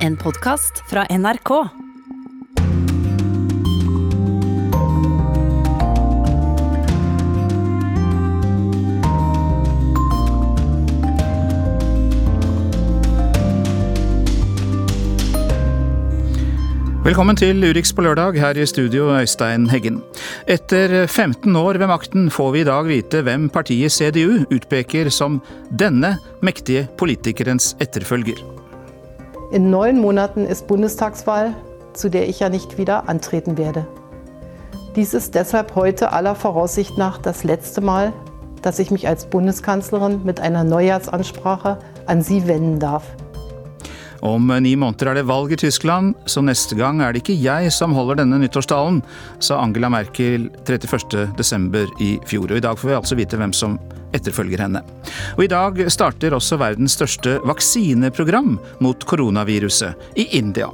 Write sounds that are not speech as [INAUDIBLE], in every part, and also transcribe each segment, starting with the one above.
En podkast fra NRK. Velkommen til Urix på lørdag, her i studio Øystein Heggen. Etter 15 år ved makten får vi i dag vite hvem partiet CDU utpeker som denne mektige politikerens etterfølger. In neun Monaten ist Bundestagswahl, zu der ich ja nicht wieder antreten werde. Dies ist deshalb heute aller Voraussicht nach das letzte Mal, dass ich mich als Bundeskanzlerin mit einer Neujahrsansprache an Sie wenden darf. Om ni måneder er det valg i Tyskland, så neste gang er det ikke jeg som holder denne nyttårstalen, sa Angela Merkel 31.12. i fjor. Og i dag får vi altså vite hvem som etterfølger henne. Og i dag starter også verdens største vaksineprogram mot koronaviruset i India.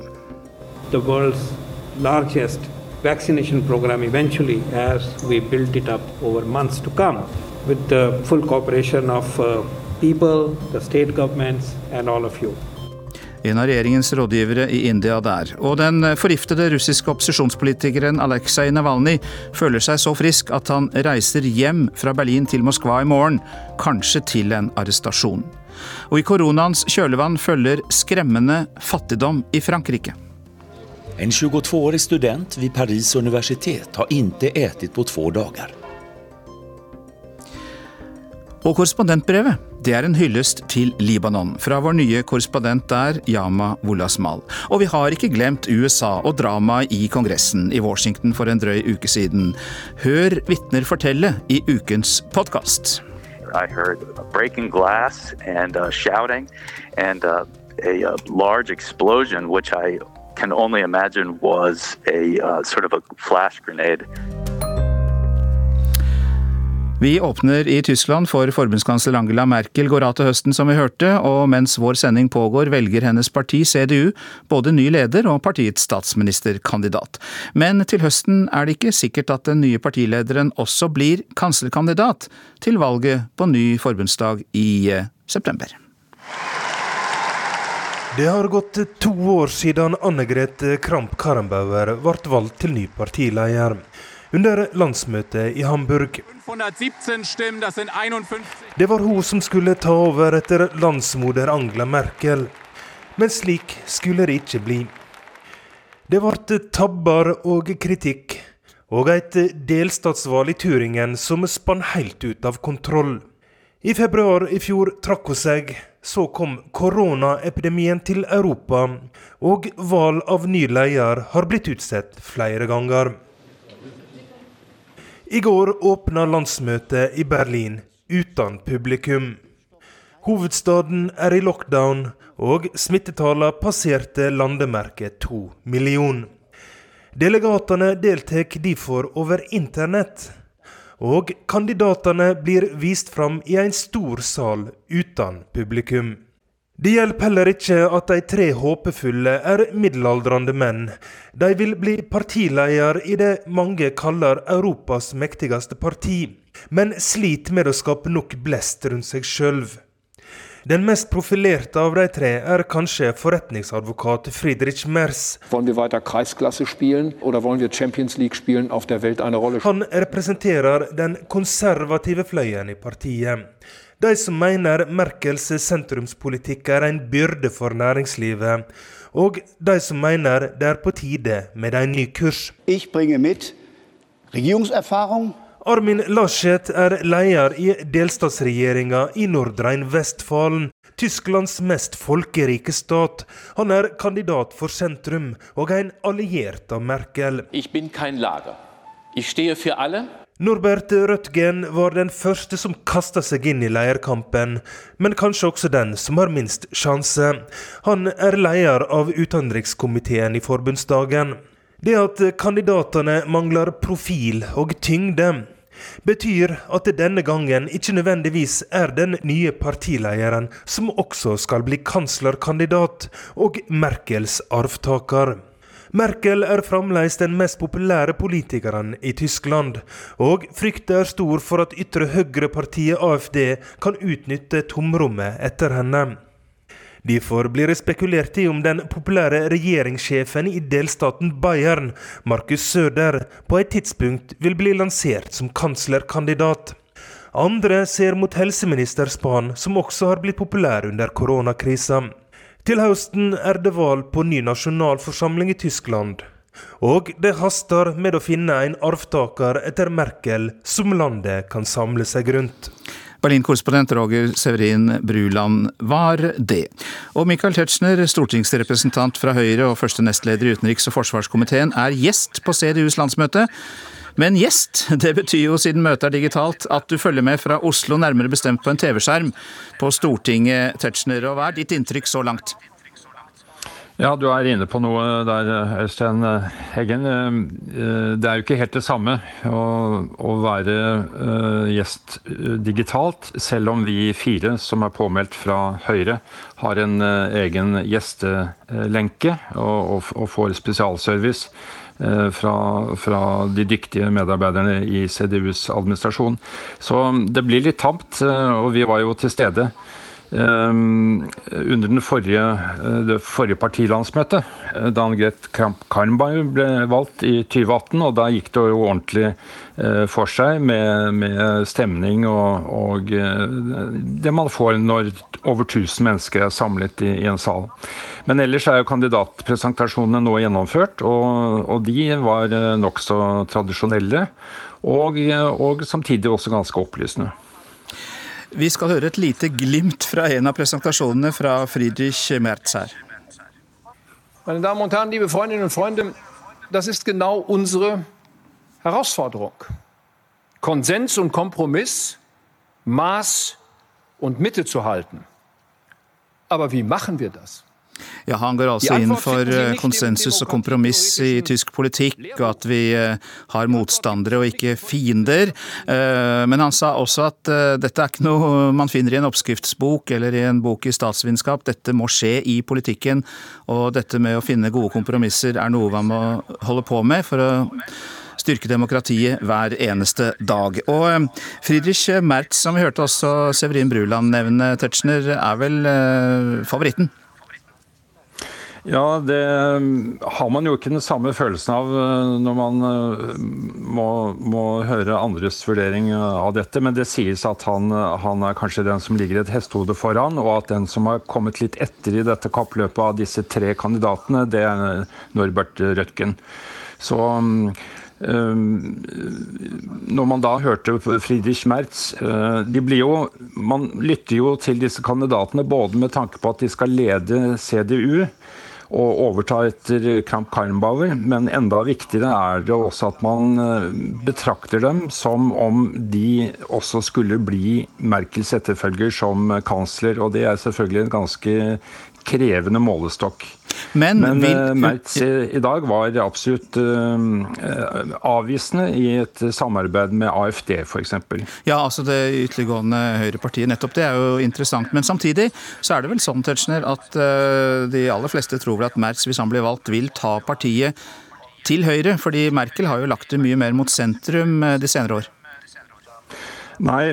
the world's largest vaccination program eventually as we build it up over months to come with the full cooperation of uh, people, the state governments, and all of you. En av regjeringens rådgivere i India der. Og den forgiftede russiske opposisjonspolitikeren Aleksej Navalnyj føler seg så frisk at han reiser hjem fra Berlin til Moskva i morgen, kanskje til en arrestasjon. Og i koronaens kjølvann følger skremmende fattigdom i Frankrike. En 22-årig student ved Paris universitet har ikke spist på två dager. Og korrespondentbrevet det er en hyllest til Libanon fra vår nye korrespondent der, Yama Wolasmal. Og vi har ikke glemt USA og dramaet i Kongressen i Washington for en drøy uke siden. Hør vitner fortelle i ukens podkast. I heard breaking glass and uh, shouting and uh, a, uh large explosion, which I can only imagine was a uh, sort of a flash grenade. Vi åpner i Tyskland, for forbundskansler Angela Merkel går av til høsten, som vi hørte, og mens vår sending pågår, velger hennes parti, CDU, både ny leder og partiets statsministerkandidat. Men til høsten er det ikke sikkert at den nye partilederen også blir kanslerkandidat til valget på ny forbundsdag i eh, september. Det har gått to år siden Anne-Grete Kramp-Karrenbauer ble valgt til ny partileder. Under landsmøtet i Hamburg. 517 Stimmen, das sind 51. Det var hun som skulle ta over etter landsmoder Angela Merkel. Men slik skulle det ikke bli. Det ble tabber og kritikk, og et delstatsvalg i Turingen som spann helt ut av kontroll. I februar i fjor trakk hun seg. Så kom koronaepidemien til Europa, og valg av ny leder har blitt utsatt flere ganger. I går åpna landsmøtet i Berlin uten publikum. Hovedstaden er i lockdown, og smittetallene passerte landemerket to million. Delegatene deltar derfor over internett. Og kandidatene blir vist fram i en stor sal uten publikum. Det hjelper heller ikke at de tre håpefulle er middelaldrende menn. De vil bli partileder i det mange kaller Europas mektigste parti, men sliter med å skape nok blest rundt seg sjøl. Den mest profilerte av de tre er kanskje forretningsadvokat Friedrich Merz. Han representerer den konservative fløyen i partiet. De som mener Merkels sentrumspolitikk er en byrde for næringslivet, og de som mener det er på tide med en ny kurs. Jeg bringer med regjeringserfaring Armin Laschet er leder i delstatsregjeringa i Nordrein-Vestfalen, Tysklands mest folkerike stat. Han er kandidat for sentrum og en alliert av Merkel. Jeg bin kein Lager. Jeg står for alle. Norbert Rødtgen var den første som kasta seg inn i leierkampen, men kanskje også den som har minst sjanse. Han er leder av utenrikskomiteen i forbundsdagen. Det at kandidatene mangler profil og tyngde, betyr at det denne gangen ikke nødvendigvis er den nye partilederen som også skal bli kanslerkandidat og Merkels arvtaker. Merkel er fremdeles den mest populære politikeren i Tyskland, og frykten er stor for at ytre høyre-partiet AFD kan utnytte tomrommet etter henne. Derfor blir det spekulert i om den populære regjeringssjefen i delstaten Bayern, Markus Søder, på et tidspunkt vil bli lansert som kanslerkandidat. Andre ser mot helseminister Spahn, som også har blitt populær under koronakrisa. Til høsten er det valg på ny nasjonalforsamling i Tyskland. Og det haster med å finne en arvtaker etter Merkel som landet kan samle seg rundt. Berlin-korrespondent Roger Severin Bruland var det. Og Michael Tetzschner, stortingsrepresentant fra Høyre og første nestleder i utenriks- og forsvarskomiteen, er gjest på CDUs landsmøte. Men gjest, det betyr jo siden møtet er digitalt, at du følger med fra Oslo, nærmere bestemt på en TV-skjerm på Stortinget, Tetzschner. Og hva er ditt inntrykk så langt? Ja, du er inne på noe der, Øystein Heggen. Eh, det er jo ikke helt det samme å, å være uh, gjest eh, digitalt, selv om vi fire som er påmeldt fra Høyre, har en egen gjestelenke og, og, og, får spesialservice. Uh, fra, fra, de dyktige medarbeiderne i CDUs administrasjon. Så det blir litt tamt, og vi var jo til stede under den forrige, eh, det forrige partilandsmøtet, eh, da Ann-Greth Kramp-Karrenbauer ble valgt i 2018, og da gikk det jo ordentlig eh, for seg med, med stemning og, og, det man får når over 1000 mennesker er samlet i, i en sal. Men ellers er jo kandidatpresentasjonene nå gjennomført, og, og de var nokså tradisjonelle. Og, og samtidig også ganske opplysende. Vi skal høre et lite glimt fra en av presentasjonene fra Friedrich Merz her. Meine Damen und Herren, liebe Freundinnen und Freunde, das ist genau unsere Herausforderung. Konsens und Kompromiss, Maß und Mitte zu halten. Aber wie machen wir das? Ja, Han går altså inn for eh, konsensus og kompromiss i tysk politikk, og at vi eh, har motstandere og ikke fiender. Eh, men han sa også at dette er ikke noe man finner i en oppskriftsbok eller i en bok i statsvitenskap. Dette må skje i politikken, og dette med å finne gode kompromisser er noe man må holde på med for å styrke demokratiet hver eneste dag. Og Friedrich Merz, som vi hørte også Severin Bruland nevne, Tetzschner, er vel favoritten? Ja, det um, har man jo ikke den samme følelsen av uh, når man uh, må, må høre andres vurdering av dette. Men det sies at han, han, er kanskje den som ligger et hestehode foran, og at den som har kommet litt etter i dette kappløpet av disse tre kandidatene, det er Norbert Rødtgen. Så når man da hørte Friedrich Merz de blir jo, Man lytter jo til disse kandidatene både med tanke på at de skal lede CDU, og overta etter Camp Karnbauer. Men enda viktigere er det også at man eh, betrakter dem som om de også skulle bli Merkels etterfølger som kansler. Og det er selvfølgelig en ganske krevende målestokk. Men, Men vil... Merz i, i dag var absolutt uh, avvisende i et samarbeid med AFD f.eks. Ja, altså det ytterliggående høyrepartiet. Nettopp det er jo interessant. Men samtidig så er det vel sånn Tetzschner, at uh, de aller fleste tror vel at Merz, hvis han blir valgt, vil ta partiet til høyre. Fordi Merkel har jo lagt det mye mer mot sentrum de senere år. Nei,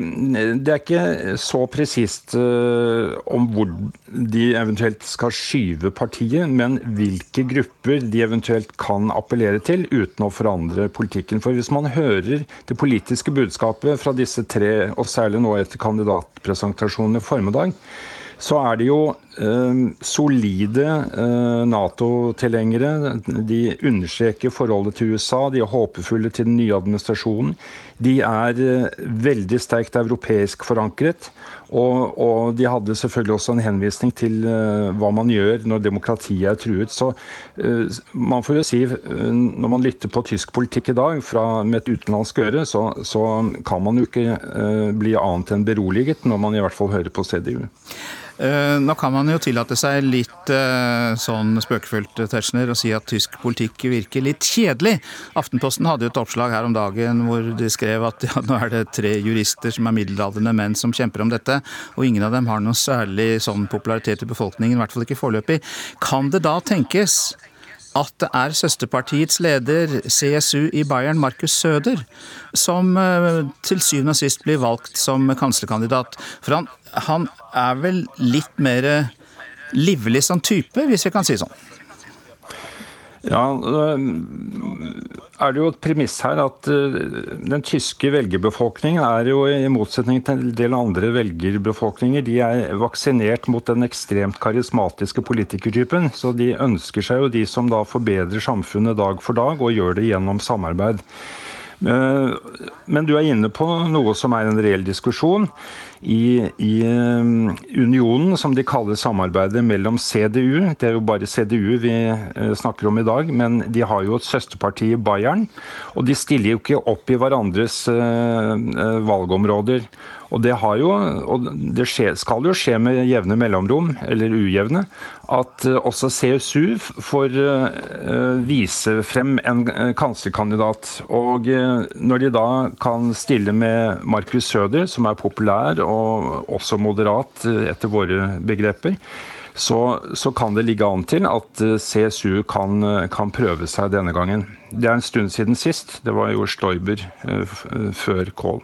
det er ikke så presist uh, om hvor de eventuelt skal skyve partiet, men hvilke grupper de eventuelt kan appellere til uten å forandre politikken. For hvis man hører det politiske budskapet fra disse tre, og særlig nå etter kandidatpresentasjonen i formiddag, så er det jo eh, solide eh, Nato-tilhengere. De understreker forholdet til USA, de er håpefulle til den nye administrasjonen. De er eh, veldig sterkt europeisk forankret. Og, og, de hadde selvfølgelig også en henvisning til uh, hva man gjør når demokratiet er truet. Så uh, man får jo si, uh, når man lytter på tysk politikk i dag fra, med et utenlandsk øre, så, så kan man jo ikke bli annet enn beroliget når man i hvert fall hører på CDU. Eh, nå kan man jo tillate seg litt eh, sånn spøkefullt Tetzschner, å si at tysk politikk virker litt kjedelig. Aftenposten hadde jo et oppslag her om dagen hvor de skrev at ja, nå er det tre jurister som er middelaldrende menn som kjemper om dette, og ingen av dem har noe særlig sånn popularitet i befolkningen, i hvert fall ikke foreløpig. Kan det da tenkes at det er søsterpartiets leder, CSU i Bayern, Markus Søder, som eh, til syvende og sist blir valgt som kanslerkandidat. For han han er vel litt mer livlig som type, hvis vi kan si sånn. Ja, er det jo et premiss her at eh, den tyske velgerbefolkningen er jo i motsetning til en del andre velgerbefolkninger, de er vaksinert mot den ekstremt karismatiske politikertypen. Så de ønsker seg jo de som da forbedrer samfunnet dag for dag, og gjør det gjennom samarbeid. Eh, men du er inne på noe som er en reell diskusjon. I, i um, unionen, som de kaller samarbeidet mellom CDU Det er jo bare CDU vi eh, snakker om i dag, men de har jo et søsterparti i Bayern. Og de stiller jo ikke opp i hverandres eh, valgområder. Og det, jo, og det skje, skal jo skje med jevne mellomrom, eller ujevne, at uh, også CSU får uh, vise frem en kanslerkandidat. Og når de da kan stille med Markus Søder, som er populær og også moderat etter våre begreper, så, så, kan det ligge an til at CSU kan, kan, prøve seg denne gangen. Det er en stund siden sist. Det var jo Stoiber før Kohl.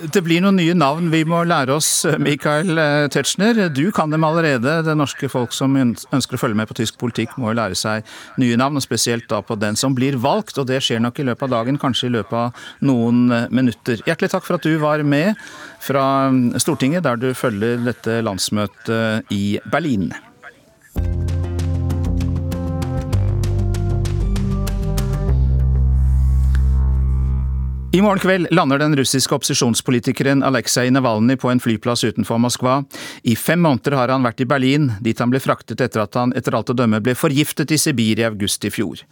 Det blir noen nye navn vi må lære oss, Michael eh, Tetzschner. Du kan dem allerede. Det norske folk som ønsker å følge med på tysk politikk, må jo lære seg nye navn, og spesielt da på den som blir valgt. Og det skjer nok i løpet av dagen, kanskje i løpet av noen eh, minutter. Hjertelig takk for at du var med fra mm, Stortinget, der du følger dette landsmøtet i Berlin. I morgen kveld lander den russiske opposisjonspolitikeren Aleksej Navalnyj på en flyplass utenfor Moskva. I fem måneder har han vært i Berlin, dit han ble fraktet etter at han etter alt å dømme ble forgiftet i Sibir i august i fjor.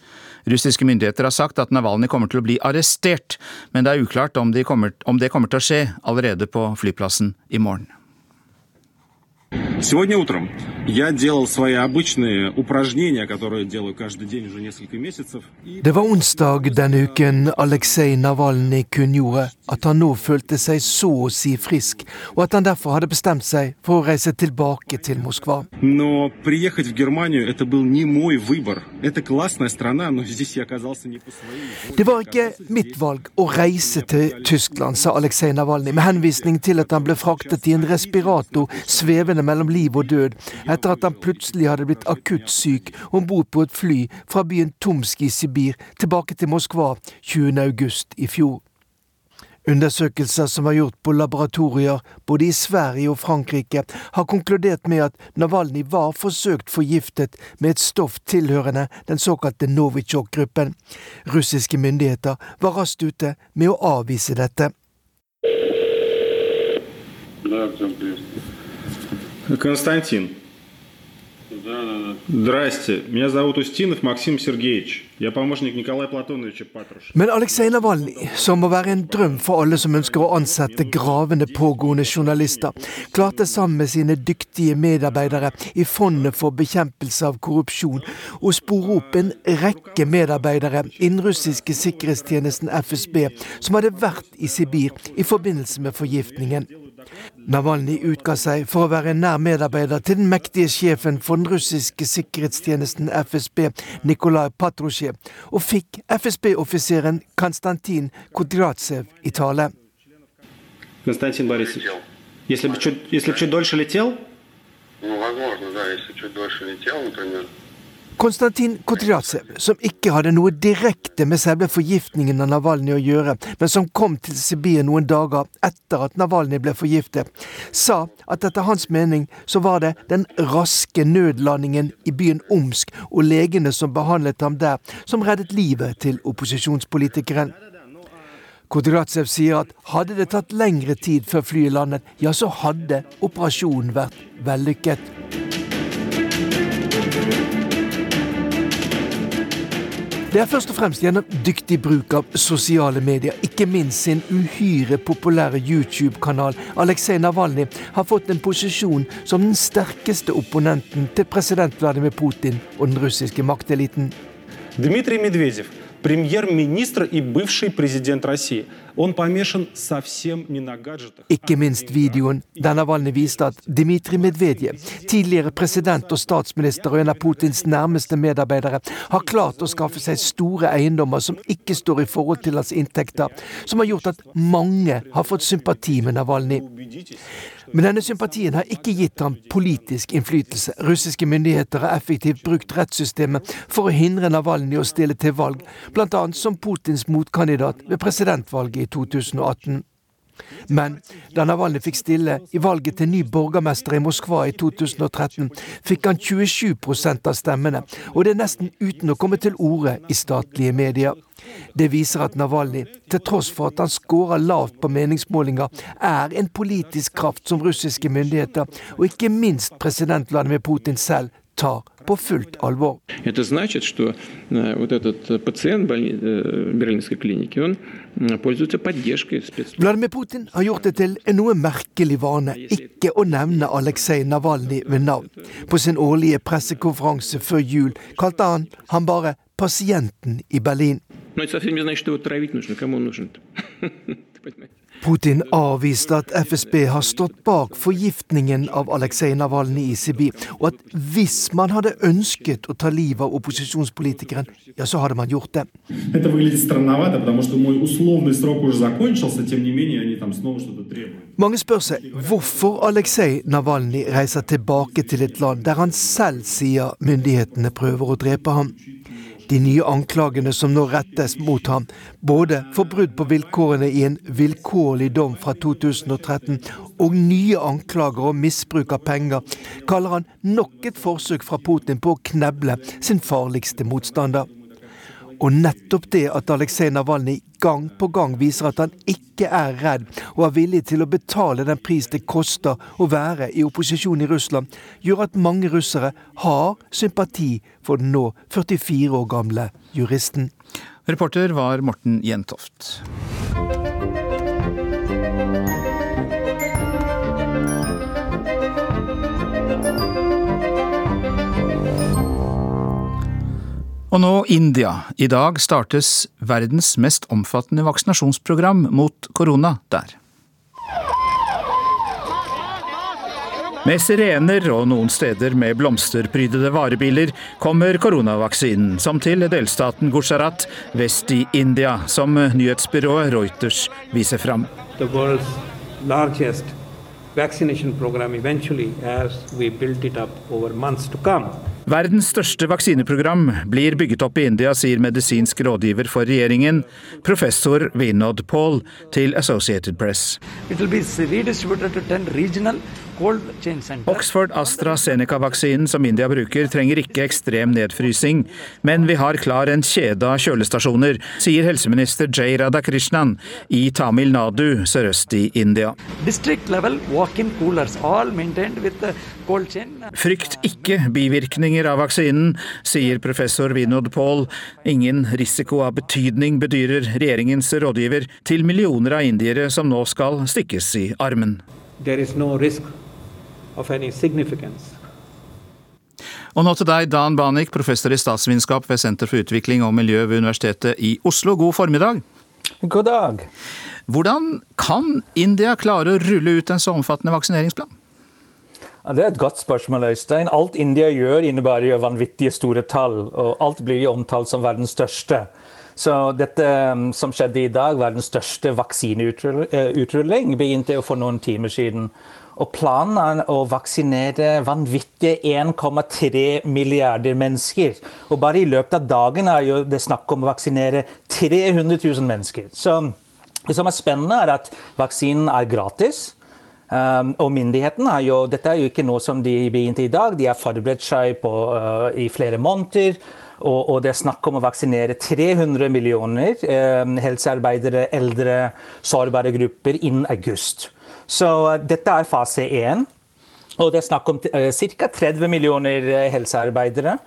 Russiske myndigheter har sagt at Navalnyj kommer til å bli arrestert, men det er uklart om, de kommer, om det kommer til å skje allerede på flyplassen i morgen. несколько месяцев. Det var onsdag denne uken Aleksej Navalnyj kunngjorde at han nå følte seg så å si frisk, og at han derfor hadde bestemt seg for å reise tilbake til Moskva. Но приехать в Германию это был не мой выбор. Это классная страна, но здесь я оказался не по своей Det var ikke mitt valg å reise til Tyskland, sa Aleksej Navalnyj med henvisning til at han ble fraktet i en respirator svevende skjebne liv og død etter at han plutselig hadde blitt akutt syk om bord på et fly fra byen Tomsk i Sibir tilbake til Moskva 20. august i fjor. Undersøkelser som var gjort på laboratorier både i Sverige og Frankrike, har konkludert med at Navalny var forsøkt forgiftet med et stoff tilhørende den såkalte Novichok-gruppen. Russiske myndigheter var raskt ute med å avvise dette. Константин. Да, да, да. Здрасте. Меня зовут Устинов Максим Сергеевич. Men Aleksej Navalnyj, som må være en drøm for alle som ønsker å ansette gravende pågående journalister, klarte sammen med sine dyktige medarbeidere i Fondet for bekjempelse av korrupsjon å spore opp en rekke medarbeidere innen russiske sikkerhetstjenesten FSB som hadde vært i Sibir i forbindelse med forgiftningen. Navalnyj utga seg for å være en nær medarbeider til den mektige sjefen for den russiske sikkerhetstjenesten FSB, Nikolaj Patrusjev og fikk FSB-offiseren Konstantin Kodratsev i tale. Konstantin Борисович, если бы чуть, если бы чуть дольше летел? Ну, возможно, да, если чуть дольше летел, например. Konstantin Kotriatsev, som ikke hadde noe direkte med selve forgiftningen av Navalnyj å gjøre, men som kom til Sibir noen dager etter at Navalnyj ble forgiftet, sa at etter hans mening så var det den raske nødlandingen i byen Omsk og legene som behandlet ham der, som reddet livet til opposisjonspolitikeren. Kotriatsev sier at hadde det tatt lengre tid før flyet landet, ja, så hadde operasjonen vært vellykket. Det er først og fremst gjennom dyktig bruk av sosiale medier, ikke minst sin uhyre populære YouTube-kanal, Aleksej Navalnyj har fått en posisjon som den sterkeste opponenten til president Vladimir Putin og den russiske makteliten. Dmitrij Medvedev премьер-министр и бывший президент России. ikke minst videoen der Navalny viste at Dmitrij Medvedev, tidligere president og statsminister og en av Putins nærmeste medarbeidere, har klart å skaffe seg store eiendommer som ikke står i forhold til hans inntekter, som har gjort at mange har fått sympati med Navalny. Men denne sympatien har ikke gitt ham politisk innflytelse. Russiske myndigheter har effektivt brukt rettssystemet for å hindre Navalny å stille til valg, bl.a. som Putins motkandidat ved presidentvalget i 2018. Men da Navalnyj fikk stille i valget til ny borgermester i Moskva i 2013, fikk han 27 av stemmene, og det er nesten uten å komme til orde i statlige medier. Det viser at Navalnyj, til tross for at han scorer lavt på meningsmålinger, er en politisk kraft som russiske myndigheter, og ikke minst president Vladimir Putin selv, tar på fullt alvor. Det betyr at eh, denne eh, pasienten eh, i Berlinske klinikken Vladimir Putin har gjort det til en noe merkelig vane ikke å nevne Alexei Navalny ved navn. På sin årlige pressekonferanse før jul kalte han han bare 'pasienten i Berlin'. [LAUGHS] Putin avviste at FSB har stått bak forgiftningen av Aleksej Navalnyj i Sibir, og at hvis man hadde ønsket å ta livet av opposisjonspolitikeren, ja, så hadde man gjort det. Mange spør seg hvorfor Aleksej Navalnyj reiser tilbake til et land der han selv sier myndighetene prøver å drepe ham. De nye anklagene som nå rettes mot ham, både for brudd på vilkårene i en vilkårlig dom fra 2013 og nye anklager om misbruk av penger, kaller han nok et forsøk fra Putin på å kneble sin farligste motstander. Og nettopp det at Aleksej Navalnyj gang på gang viser at han ikke er redd og er villig til å betale den pris det koster å være i opposisjon i Russland, gjør at mange russere har sympati for den nå 44 år gamle juristen. Reporter var Morten Jentoft. Og nå India. I dag startes verdens mest omfattende vaksinasjonsprogram mot korona der. Med sirener og noen steder med blomsterprydede varebiler kommer koronavaksinen, som til delstaten Gujarat vest i India, som nyhetsbyrået Reuters viser fram. The world's largest vaccination program eventually as we build it up over months to come. Verdens største vaksineprogram blir bygget opp i India, sier medisinsk rådgiver for regjeringen, professor Vinod Paul til Associated Press. Oxford AstraZeneca-vaksinen som India bruker, trenger ikke ekstrem nedfrysing, men vi har klar en kjede av kjølestasjoner, sier helseminister Jay Radhakrishnan i Tamil Nadu sørøst i India. Frykt ikke bivirkninger av vaksinen, sier professor Vinod Paul. Ingen risiko av betydning, bedyrer regjeringens rådgiver til millioner av indiere som nå skal stikkes i armen. There is no risk of any significance. Og nå til deg, Dan Banik, professor i statsvitenskap ved Senter for utvikling og miljø ved Universitetet i Oslo. God formiddag. God dag. Hvordan kan India klare å rulle ut en så omfattende vaksineringsplan? Det er et godt spørsmål, Øystein. Alt India gjør, innebærer jo vanvittige store tall. Og alt blir jo omtalt som verdens største. Så dette som skjedde i dag, verdens største vaksineutrulling, begynte jo for noen timer siden. Og planen er å vaksinere vanvittige 1,3 milliarder mennesker. Og bare i løpet av dagen er det snakk om å vaksinere 300 000 mennesker. Så det som er spennende, er at vaksinen er gratis. Um, og myndighetene har jo Dette er jo ikke noe som de begynte i dag. De har forberedt seg på, uh, i flere måneder. Og, og, det er snakk om å vaksinere 300 millioner uh, helsearbeidere, eldre, sårbare grupper innen august. Så uh, dette er fase én. Og det er snakk om uh, ca. 30 millioner helsearbeidere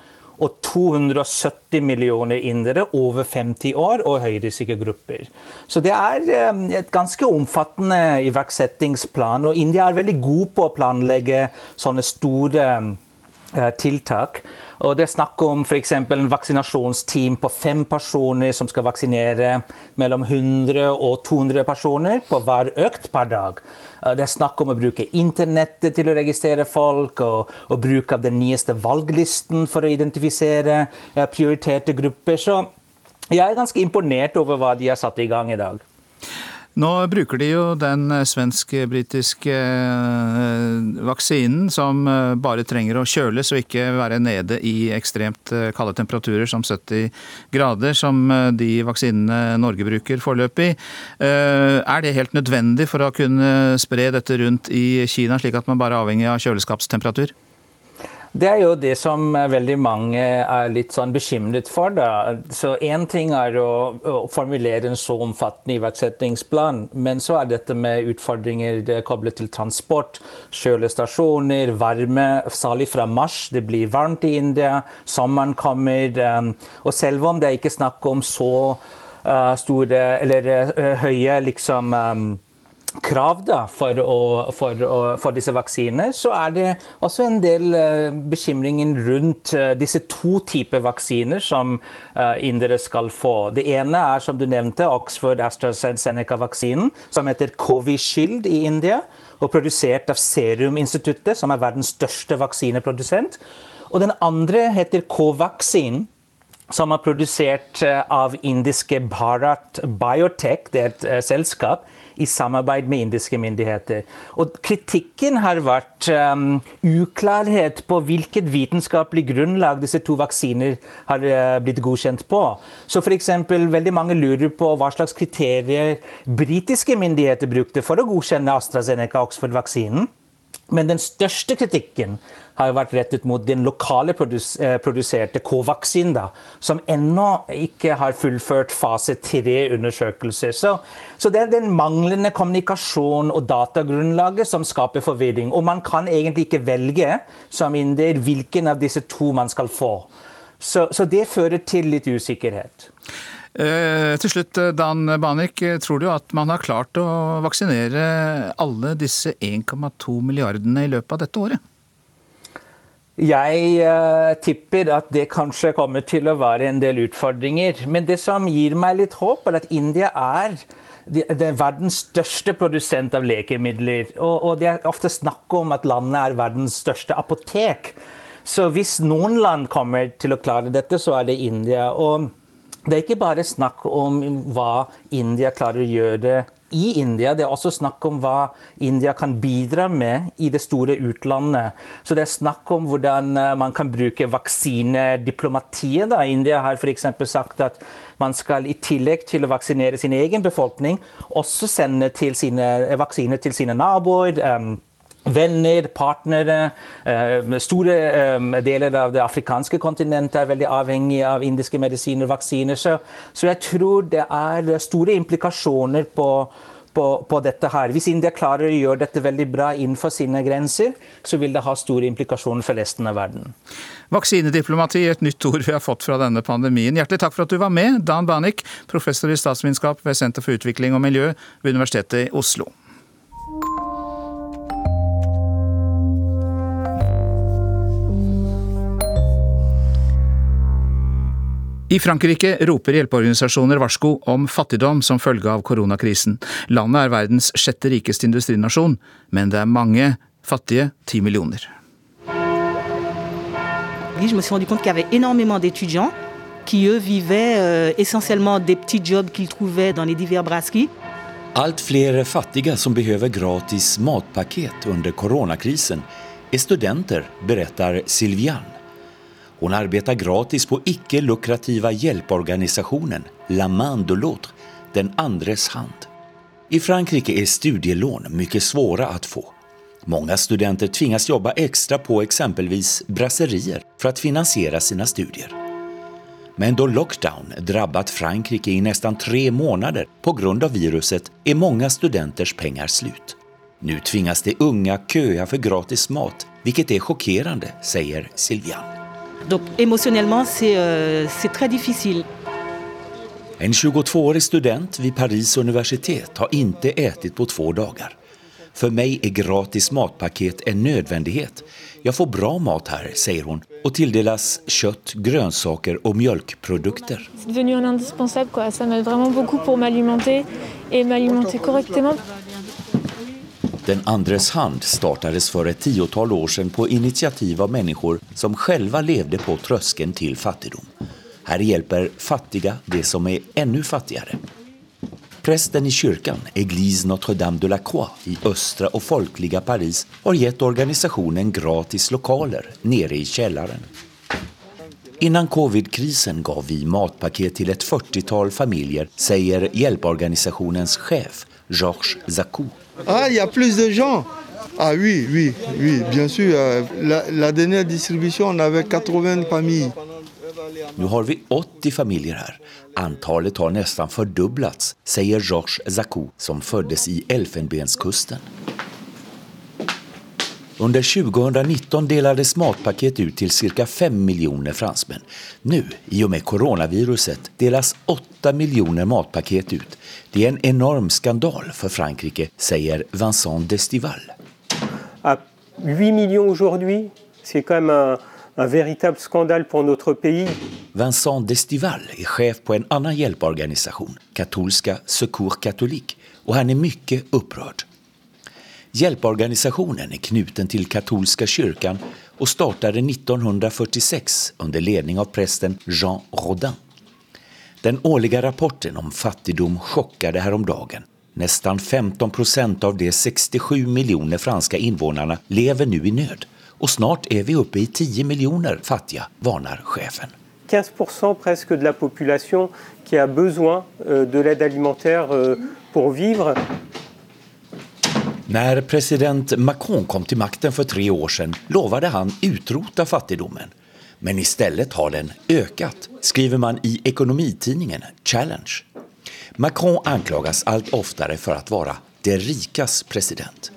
og 270 millioner indere over 50 år og høyrisikogrupper. Så det er eh, et ganske omfattende iverksettingsplan. Og India er veldig god på å planlegge sånne store eh, tiltak. Og det er snakk om f.eks. en vaksinasjonsteam på fem personer som skal vaksinere mellom 100 og 200 personer på hver økt per dag. Det er snakk om å bruke internettet til å registrere folk, og, og bruk av den nyeste valglisten for å identifisere prioriterte grupper. Så jeg er ganske imponert over hva de har satt i gang i dag. Nå bruker de jo den svensk-britiske eh, vaksinen som eh, bare trenger å kjøles og ikke være nede i ekstremt eh, kalde temperaturer som 70 grader, som de vaksinene Norge bruker foreløpig. Er det helt nødvendig for å kunne spre dette rundt i Kina, slik at man bare er avhengig av kjøleskapstemperatur? Det er jo det som veldig mange er litt sånn bekymret for. da. Så Én ting er å, å, formulere en så omfattende iverksettingsplan, men så er dette med utfordringer koblet til transport, kjølestasjoner, varme, særlig fra mars. Det blir varmt i India, sommeren kommer. Um, og selv om det er ikke snakk om så uh, store eller uh, høye liksom krav da, for, å, for, å, for, disse vaksinene, så er det også en del uh, bekymringer rundt uh, disse to typer vaksiner som uh, indere skal få. Det ene er, som du nevnte, Oxford AstraZeneca-vaksinen, som heter Covishield i India, og produsert av Serum-instituttet, som er verdens største vaksineprodusent. Og den andre heter Covaxin, som er produsert av indiske Bharat Biotech, det er et selskap i samarbeid med indiske myndigheter. Og kritikken har vært um, uklarhet på hvilket vitenskapelig grunnlag disse to vaksiner har uh, blitt godkjent på. Så f.eks. veldig mange lurer på hva slags kriterier britiske myndigheter brukte for å godkjenne AstraZeneca-Oxford-vaksinen. Men den største kritikken har vært rettet mot den lokale produs eh, produserte Covaxin, da, som ennå ikke har fullført fase tre-undersøkelser. Så, så, det er den manglende kommunikasjon og datagrunnlaget som skaper forvirring. Og man kan egentlig ikke velge som inder hvilken av disse to man skal få. Så, så det fører til litt usikkerhet. Eh, til slutt, Dan Banik, tror du at man har klart å vaksinere alle disse 1,2 milliardene i løpet av dette året? Jeg tipper at det kanskje kommer til å være en del utfordringer. Men det som gir meg litt håp, er at India er det er verdens største produsent av lekemidler. Og, og, det er ofte snakk om at landet er verdens største apotek. Så hvis noen land kommer til å klare dette, så er det India. Og det er ikke bare snakk om hva India klarer å gjøre i India. Det er også snakk om hva India kan bidra med i det store utlandet. Så det er snakk om hvordan eh, man kan bruke vaksinediplomatiet. Da. India har f.eks. sagt at man skal i tillegg til å vaksinere sin egen befolkning, også sende sine, vaksiner til sine naboer. Um, venner, partnere. Eh, store eh, deler av det afrikanske kontinentet er veldig avhengig av indiske medisiner og vaksiner. Så, jeg tror det er store implikasjoner på, på, på, dette her. Hvis India klarer å gjøre dette veldig bra innenfor sine grenser, så vil det ha store implikasjoner for resten av verden. Vaksinediplomati, et nytt ord vi har fått fra denne pandemien. Hjertelig takk for at du var med, Dan Banik, professor i statsvitenskap ved Senter for utvikling og miljø ved Universitetet i Oslo. I Frankrike roper hjelpeorganisasjoner varsko om fattigdom som følge av koronakrisen. Landet er verdens sjette rikeste industrinasjon, men det er mange fattige, ti millioner. Je me suis rendu compte qu'il y avait énormément d'étudiants qui, eux, vivaient euh, essentiellement des petits jobs qu'ils trouvaient dans les divers brasseries. Allt fler fattiga som behöver gratis matpaket under coronakrisen är studenter, berättar Sylvian. Hon arbetar gratis på icke-lukrativa hjälporganisationen La Main de l'Autre, Den andres hand. I Frankrike är studielån mycket svåra att få. Många studenter tvingas jobba extra på exempelvis brasserier för att finansiera sina studier. Men då lockdown drabbat Frankrike i nästan tre månader på grund av viruset är många studenters pengar slut. Nu tvingas de unga köa för gratis mat, vilket är chockerande, säger Sylvian. Donc émotionnellement, c'est euh, très difficile. En 22-årig student ved Paris universitet har ikke spist på to dager. For meg er gratis matpaket en nødvendighet. Jeg får bra mat her, sier hun, og tildeles kjøtt, grønnsaker og melkeprodukter. Det är devenu indispensable quoi. Ça m'aide veldig beaucoup pour m'alimenter et m'alimenter correctement. Den andres hand startades för ett tiotal år sedan på initiativ av människor som själva levde på tröskeln till fattigdom. Här hjälper fattiga de som är ännu fattigare. Prästen i kyrkan, Église Notre-Dame de la Croix i östra och folkliga Paris, har gett organisationen gratis lokaler nere i källaren. Innan covid-krisen gav vi matpaket till ett 40-tal familjer, säger hjälporganisationens chef Georges Zacou. Ah, il y a plus de gens. Ah oui, oui, oui, bien sûr. Euh, la, dernière distribution, on avait 80 familles. Nu har vi 80 familjer här. Antalet har nästan fördubblats, säger Georges Zacou som föddes i Elfenbenskusten. Under 2019 delades matpaket ut till cirka 5 miljoner fransmän. Nu, i och med coronaviruset, delas 8 miljoner matpaket ut. Det är en enorm skandal för Frankrike, säger Vincent Destival. À 8 millions aujourd'hui, c'est quand même un, un véritable scandale pour notre pays. Vincent Destival är chef på en annan hjälporganisation, katolska Secours Catholique, och han är mycket upprörd. Hjälporganisationen är knuten til katolska kyrkan og startade 1946 under ledning av prästen Jean Rodin. Den årlige rapporten om fattigdom chockade häromdagen. Nesten 15 procent av de 67 miljoner franske invånarna lever nå i nød, og snart er vi oppe i 10 miljoner fattige, varnar chefen. 15% presque de la population qui a besoin euh, de l'aide euh, vivre. När president Macron kom till makten för tre år sedan lovade han utrota fattigdomen. Men istället har den ökat, skriver man i ekonomitidningen Challenge. Macron anklagas allt oftare för att vara det rikas president.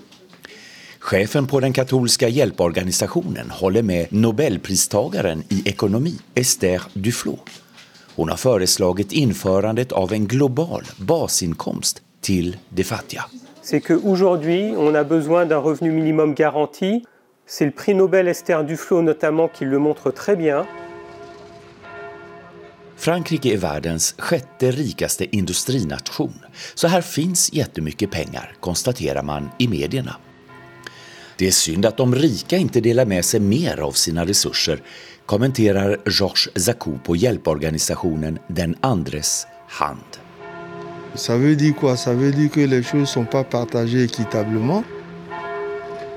Chefen på den katolska hjälporganisationen håller med nobelpristagaren i ekonomi, Esther Duflo. Hon har föreslagit införandet av en global basinkomst till de fattiga. C'est qu'aujourd'hui, on a besoin d'un revenu minimum garanti. C'est le prix Nobel Esther Duflo notamment qui le montre très bien. Frankrike är världens sjätte rikaste industrination. Så här finns jättemycket pengar, konstaterar man i medierna. Det är synd att de rika inte delar med sig mer av sina resurser, kommenterar Georges Zacou på hjälporganisationen Den andres hand. Ça veut dire quoi Ça veut dire que les choses sont pas partagées équitablement.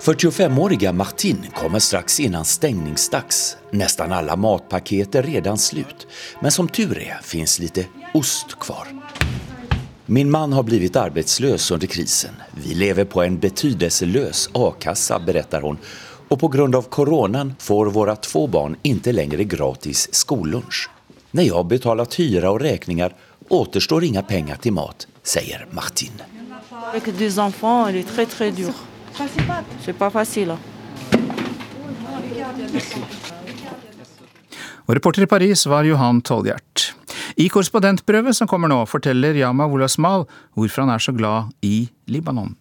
45-åriga Martin kommer strax innan stängningsdags. Nästan alla matpaket är redan slut. Men som tur är finns lite ost kvar. Min man har blivit arbetslös under krisen. Vi lever på en betydelselös a-kassa, berättar hon. Och på grund av coronan får våra två barn inte längre gratis skollunch. När jag betalat hyra och räkningar återstår inga pengar till mat, säger Martin. Avec des enfants, elle est très très dure. C'est pas facile. Og reporter i Paris var Johan Tolgjert. I korrespondentprøve som kommer nå, forteller Yama Wolasmal hvorfor han er så glad i Libanon.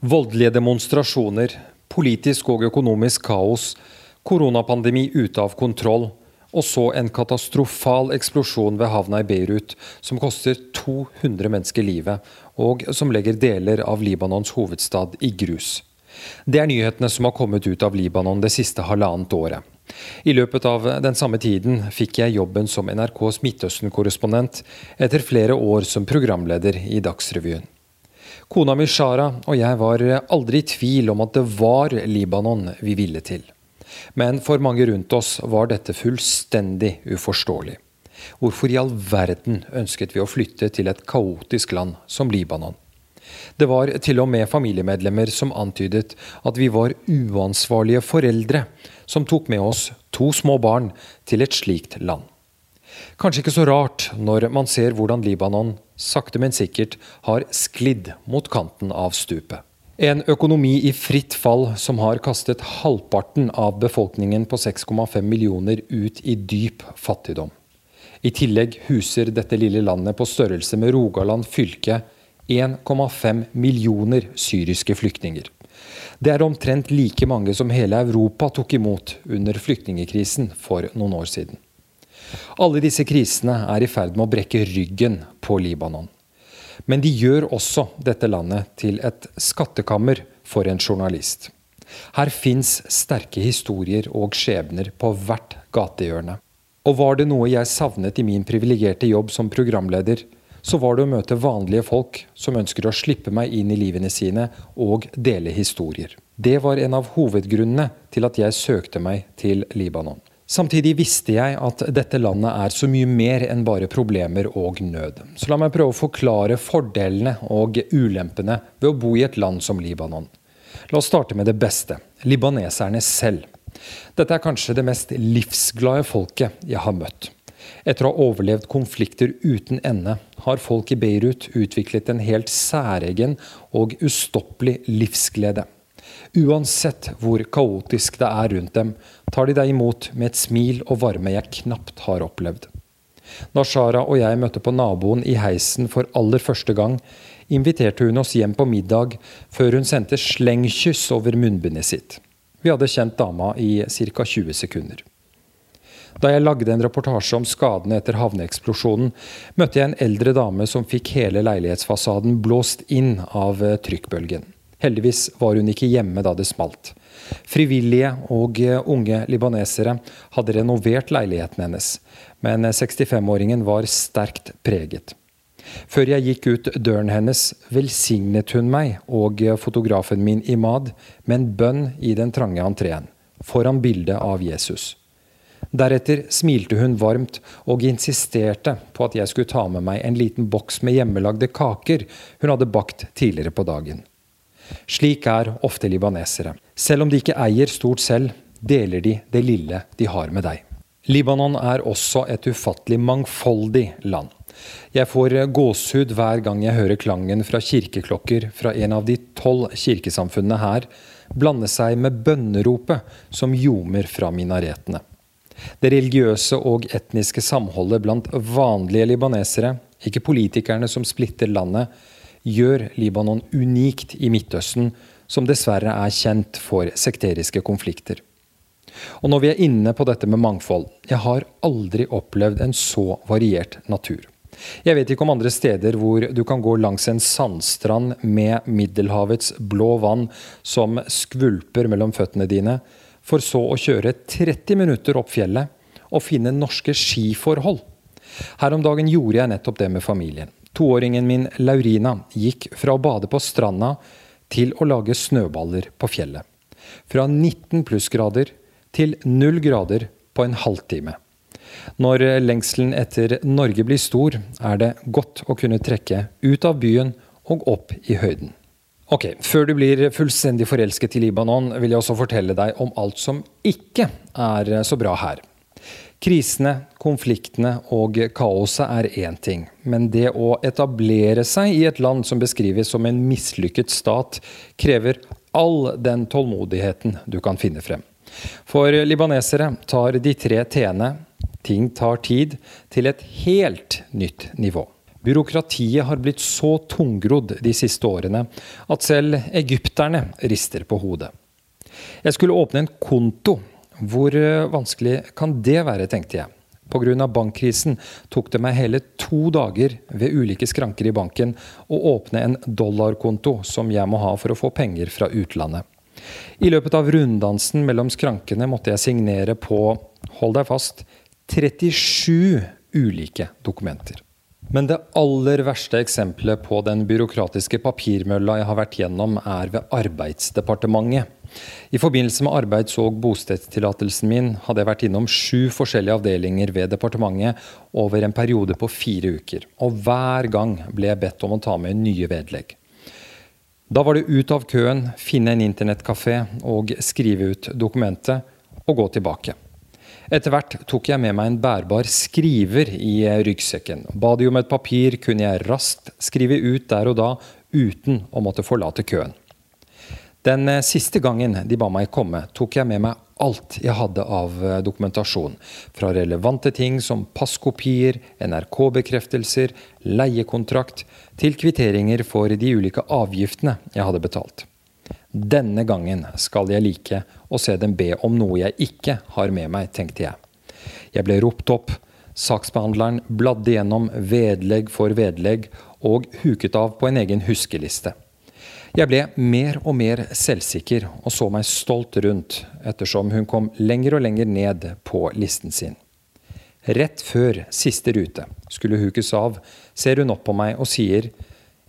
Voldelige demonstrasjoner, politisk og økonomisk kaos, koronapandemi ute av kontroll, og så en katastrofal eksplosjon ved havna i Beirut som koster 200 mennesker livet, og som legger deler av Libanons hovedstad i grus. Det er nyhetene som har kommet ut av Libanon det siste halvannet året. I løpet av den samme tiden fikk jeg jobben som NRKs Midtøsten-korrespondent, etter flere år som programleder i Dagsrevyen. Kona mi Shara og jeg var aldri i tvil om at det var Libanon vi ville til. Men for mange rundt oss var dette fullstendig uforståelig. Hvorfor i all verden ønsket vi å flytte til et kaotisk land som Libanon? Det var til og med familiemedlemmer som antydet at vi var uansvarlige foreldre som tok med oss to små barn til et slikt land. Kanskje ikke så rart når man ser hvordan Libanon sakte, men sikkert har sklidd mot kanten av stupet. En økonomi i fritt fall som har kastet halvparten av befolkningen på 6,5 millioner ut i dyp fattigdom. I tillegg huser dette lille landet på størrelse med Rogaland fylke 1,5 millioner syriske flyktninger. Det er omtrent like mange som hele Europa tok imot under flyktningekrisen for noen år siden. Alle disse krisene er i ferd med å brekke ryggen på Libanon. Men de gjør også dette landet til et skattekammer for en journalist. Her fins sterke historier og skjebner på hvert gatehjørne. Og var det noe jeg savnet i min privilegerte jobb som programleder, så var det å møte vanlige folk som ønsker å slippe meg inn i livene sine og dele historier. Det var en av hovedgrunnene til at jeg søkte meg til Libanon. Samtidig visste jeg at dette landet er så mye mer enn bare problemer og nød. Så la meg prøve å forklare fordelene og ulempene ved å bo i et land som Libanon. La oss starte med det beste libaneserne selv. Dette er kanskje det mest livsglade folket jeg har møtt. Etter å ha overlevd konflikter uten ende, har folk i Beirut utviklet en helt særegen og ustoppelig livsglede. Uansett hvor kaotisk det er rundt dem, tar de deg imot med et smil og varme jeg knapt har opplevd. Da Shara og jeg møtte på naboen i heisen for aller første gang, inviterte hun oss hjem på middag før hun sendte slengkyss over munnbindet sitt. Vi hadde kjent dama i ca. 20 sekunder. Da jeg lagde en reportasje om skadene etter havneeksplosjonen, møtte jeg en eldre dame som fikk hele leilighetsfasaden blåst inn av trykkbølgen. Heldigvis var hun ikke hjemme da det smalt. Frivillige og unge libanesere hadde renovert leiligheten hennes, men 65-åringen var sterkt preget. Før jeg gikk ut døren hennes, velsignet hun meg og fotografen min Imad med en bønn i den trange entreen, foran bildet av Jesus. Deretter smilte hun varmt og insisterte på at jeg skulle ta med meg en liten boks med hjemmelagde kaker hun hadde bakt tidligere på dagen. Slik er ofte libanesere. Selv om de ikke eier stort selv, deler de det lille de har med deg. Libanon er også et ufattelig mangfoldig land. Jeg får gåsehud hver gang jeg hører klangen fra kirkeklokker fra en av de tolv kirkesamfunnene her blande seg med bønneropet som ljomer fra minaretene. Det religiøse og etniske samholdet blant vanlige libanesere, ikke politikerne som splitter landet, gjør Libanon unikt i Midtøsten, som dessverre er kjent for sekteriske konflikter. Og når vi er inne på dette med mangfold, jeg har aldri opplevd en så variert natur. Jeg vet ikke om andre steder hvor du kan gå langs en sandstrand med Middelhavets blå vann som skvulper mellom føttene dine, for så å kjøre 30 minutter opp fjellet og finne norske skiforhold. Her om dagen gjorde jeg nettopp det med familien. Toåringen min Laurina gikk fra å bade på stranda til å lage snøballer på fjellet. Fra 19 plussgrader til 0 grader på en halvtime. Når lengselen etter Norge blir stor, er det godt å kunne trekke ut av byen og opp i høyden. Ok, Før du blir fullstendig forelsket i Libanon, vil jeg også fortelle deg om alt som ikke er så bra her. Krisene, konfliktene og kaoset er én ting, men det å etablere seg i et land som beskrives som en mislykket stat, krever all den tålmodigheten du kan finne frem. For libanesere tar de tre t-ene ting tar tid til et helt nytt nivå. Byråkratiet har blitt så tungrodd de siste årene at selv egypterne rister på hodet. Jeg skulle åpne en konto hvor eh, vanskelig kan det være, tenkte jeg. Pga. bankkrisen tok det meg hele to dager ved ulike skranker i banken å åpne en dollarkonto som jeg må ha for å få penger fra utlandet. I løpet av runddansen mellom skrankene måtte jeg signere på, hold deg fast, 37 ulike dokumenter. Men det aller verste eksempelet på den byråkratiske papirmølla jeg har vært gjennom, er ved Arbeidsdepartementet. I forbindelse med arbeids- og bostedstillatelsen min hadde jeg vært innom sju forskjellige avdelinger ved departementet over en periode på fire uker. Og hver gang ble jeg bedt om å ta med nye vedlegg. Da var det ut av køen, finne en internettkafé og skrive ut dokumentet, og gå tilbake. Etter hvert tok jeg med meg en bærbar skriver i ryggsekken. Ba de om et papir, kunne jeg raskt skrive ut der og da uten å måtte forlate køen. Den eh, siste gangen de ba meg komme, tok jeg med meg alt jeg hadde av eh, dokumentasjon. Fra relevante ting som passkopier, NRK-bekreftelser, leiekontrakt, til kvitteringer for de ulike avgiftene jeg hadde betalt. Denne gangen skal jeg like å se dem be om noe jeg ikke har med meg, tenkte jeg. Jeg ble ropt opp. Saksbehandleren bladde gjennom vedlegg for vedlegg og huket av på en egen huskeliste. Jeg ble mer og mer selvsikker og så meg stolt rundt ettersom hun kom lenger og lenger ned på listen sin. Rett før siste rute skulle hukes av, ser hun opp på meg og sier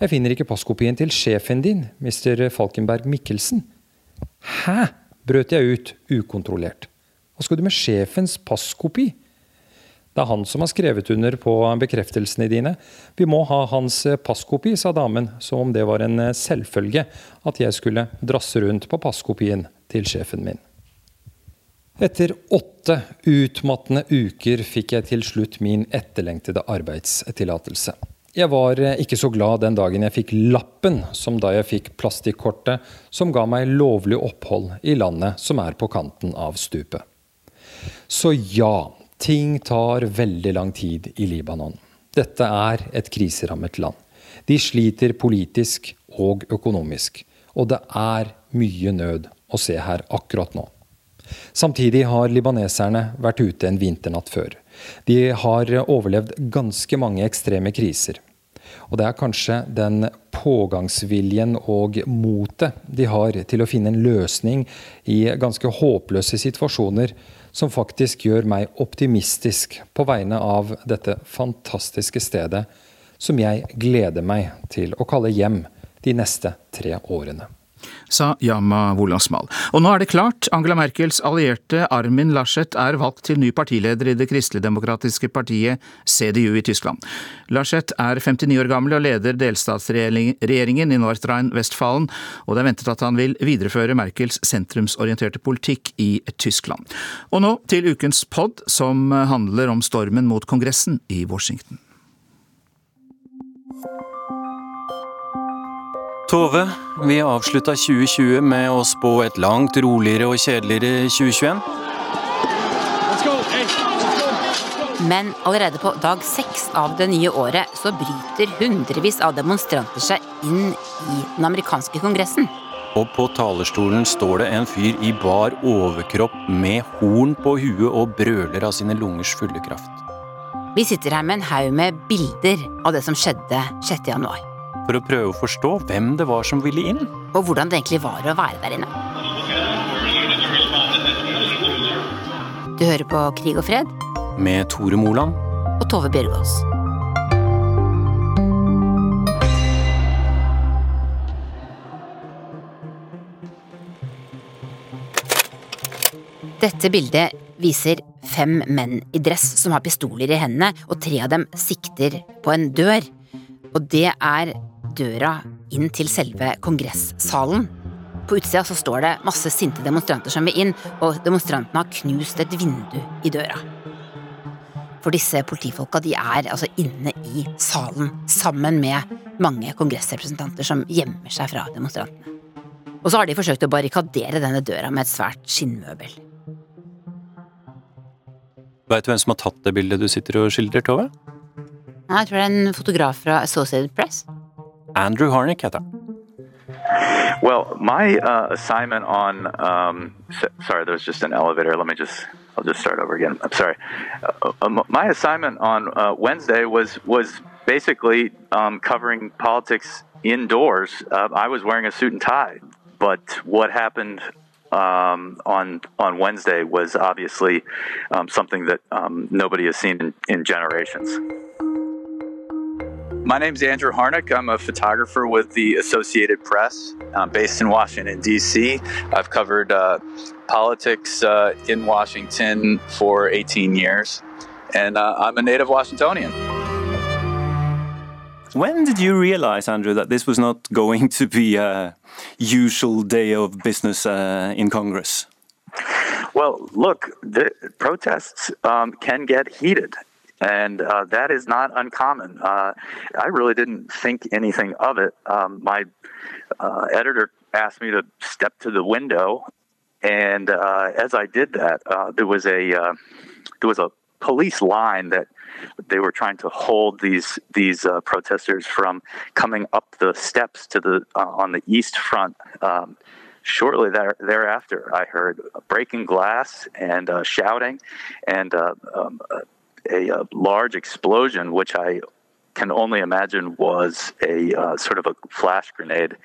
jeg finner ikke passkopien til sjefen din, Mr. Falkenberg Mikkelsen. Hæ? brøt jeg ut ukontrollert. Hva skal du med sjefens passkopi? Det er han som har skrevet under på bekreftelsene dine. Vi må ha hans passkopi, sa damen, som om det var en selvfølge at jeg skulle drasse rundt på passkopien til sjefen min. Etter åtte utmattende uker fikk jeg til slutt min etterlengtede arbeidstillatelse. Jeg var ikke så glad den dagen jeg fikk lappen som da jeg fikk plastikkortet som ga meg lovlig opphold i landet som er på kanten av stupet. Så ja, Ting tar veldig lang tid i Libanon. Dette er et kriserammet land. De sliter politisk og økonomisk. Og det er mye nød å se her akkurat nå. Samtidig har libaneserne vært ute en vinternatt før. De har overlevd ganske mange ekstreme kriser. Og det er kanskje den pågangsviljen og motet de har til å finne en løsning i ganske håpløse situasjoner, som faktisk gjør meg optimistisk på vegne av dette fantastiske stedet, som jeg gleder meg til å kalle hjem de neste tre årene sa Yama Wolasmal. Og nå er det klart, Angela Merkels allierte Armin Laschet er valgt til ny partileder i det kristeligdemokratiske partiet CDU i Tyskland. Laschet er 59 år gammel og leder delstatsregjeringen i Nordrhein-Westfalen, og det er ventet at han vil videreføre Merkels sentrumsorienterte politikk i Tyskland. Og nå til ukens pod, som handler om stormen mot Kongressen i Washington. Tove, vi avslutta 2020 med å spå et langt roligere og kjedeligere 2021. Men allerede på dag seks av det nye året så bryter hundrevis av demonstranter seg inn i den amerikanske kongressen. Og på talerstolen står det en fyr i bar overkropp med horn på huet og brøler av sine lungers fulle kraft. Vi sitter her med en haug med bilder av det som skjedde 6. januar for å prøve å forstå hvem det var som ville inn. Og hvordan det egentlig var å være der inne. Du hører på Krig og fred. Med Tore Moland. Og Tove Bjørgaas. Dette bildet viser fem menn i dress som har pistoler i hendene, og tre av dem sikter på en dør. Og det er døra inn til selve kongressalen. På utsida så står det masse sinte demonstranter som vil inn, og demonstrantene har knust et vindu i døra. For disse politifolka de er altså inne i salen sammen med mange kongressrepresentanter som gjemmer seg fra demonstrantene. Og så har de forsøkt å barrikadere denne døra med et svært skinnmøbel. Veit du hvem som har tatt det bildet du sitter og skildrer, Tove? Jeg tror det er en fotograf fra Associated Press. Andrew Harnick heter Well, my uh, assignment on um, sorry, was just an elevator. Let me just I'll just start over again. I'm sorry. Uh, um, my assignment on uh, Wednesday was was basically um, covering politics indoors. Uh, I was wearing a suit and tie, but what happened um, on on Wednesday was obviously um, something that um, nobody has seen in, in generations. My name is Andrew Harnick. I'm a photographer with the Associated Press. I'm based in Washington, D.C. I've covered uh, politics uh, in Washington for 18 years, and uh, I'm a native Washingtonian. When did you realize, Andrew, that this was not going to be a usual day of business uh, in Congress? Well, look, the protests um, can get heated, and uh, that is not uncommon. Uh, I really didn't think anything of it. Um, my uh, editor asked me to step to the window, and uh, as I did that, uh, there was a uh, there was a police line that they were trying to hold these these protesters from coming up the steps to the on the east front. Um, shortly there, thereafter, I heard breaking glass and uh, shouting, and uh, um, a, a large explosion, which I can only imagine was a uh, sort of a flash grenade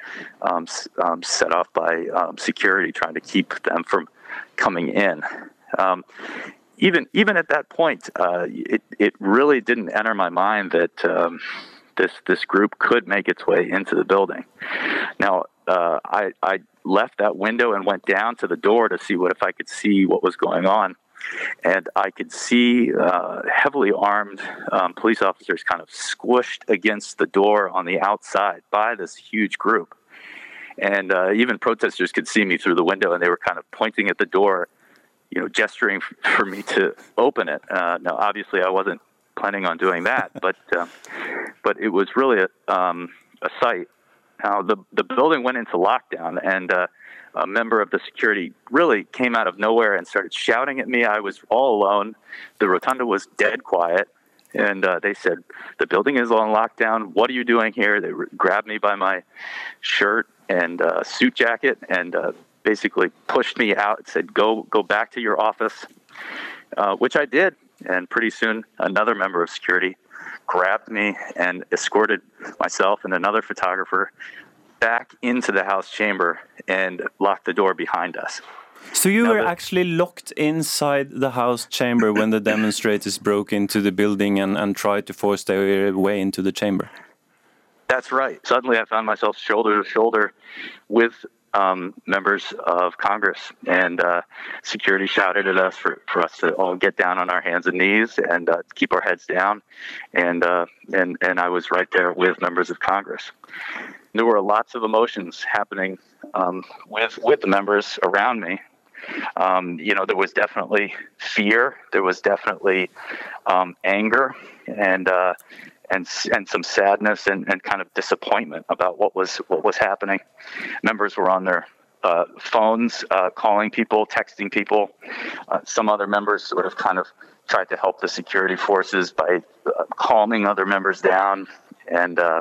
um, um, set off by um, security trying to keep them from coming in. Um, even even at that point, uh, it it really didn't enter my mind that um, this this group could make its way into the building. Now, uh, I I left that window and went down to the door to see what if I could see what was going on. And I could see uh, heavily armed um, police officers kind of squished against the door on the outside by this huge group. And uh, even protesters could see me through the window, and they were kind of pointing at the door, you know, gesturing for me to open it. Uh, now, obviously, I wasn't planning on doing that, [LAUGHS] but uh, but it was really a, um, a sight. Now, the the building went into lockdown, and uh, a member of the security really came out of nowhere and started shouting at me. I was all alone. The rotunda was dead quiet. And uh, they said, The building is on lockdown. What are you doing here? They grabbed me by my shirt and uh, suit jacket and uh, basically pushed me out and said, Go, go back to your office, uh, which I did. And pretty soon, another member of security grabbed me and escorted myself and another photographer back into the House chamber and locked the door behind us. So you were actually locked inside the House chamber when the demonstrators broke into the building and, and tried to force their way into the chamber? That's right. Suddenly I found myself shoulder to shoulder with um, members of Congress, and uh, security shouted at us for, for us to all get down on our hands and knees and uh, keep our heads down. And, uh, and, and I was right there with members of Congress. There were lots of emotions happening um, with, with the members around me. Um, you know, there was definitely fear, there was definitely um, anger, and uh, and and some sadness and, and kind of disappointment about what was what was happening. Members were on their uh, phones, uh, calling people, texting people. Uh, some other members sort of kind of tried to help the security forces by uh, calming other members down, and uh,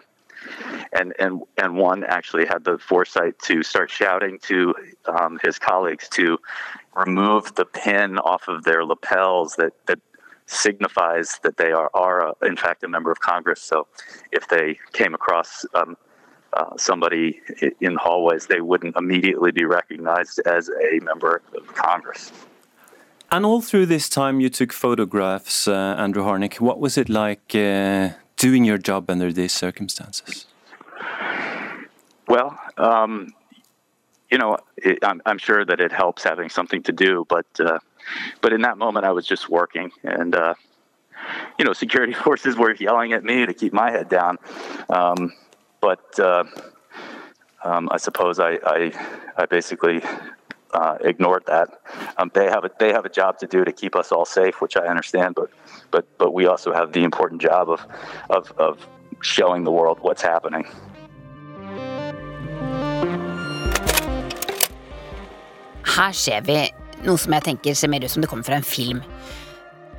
and and and one actually had the foresight to start shouting to um, his colleagues to remove the pin off of their lapels that that signifies that they are, are uh, in fact a member of Congress. So if they came across um, uh, somebody in hallways, they wouldn't immediately be recognized as a member of Congress. And all through this time, you took photographs, uh, Andrew Harnick. What was it like uh, doing your job under these circumstances? Well, um, you know, it, I'm, I'm, sure that it helps having something to do, but uh, but in that moment, I was just working, and uh, you know, security [LAUGHS] forces were yelling at me to keep my head down. Um, but uh, um, I suppose I, I, I basically uh, ignored that. Um, they have a they have a job to do to keep us all safe, which I understand. But but but we also have the important job of of, of showing the world what's happening. Her ser vi noe som jeg tenker ser mer ut som det kommer fra en film.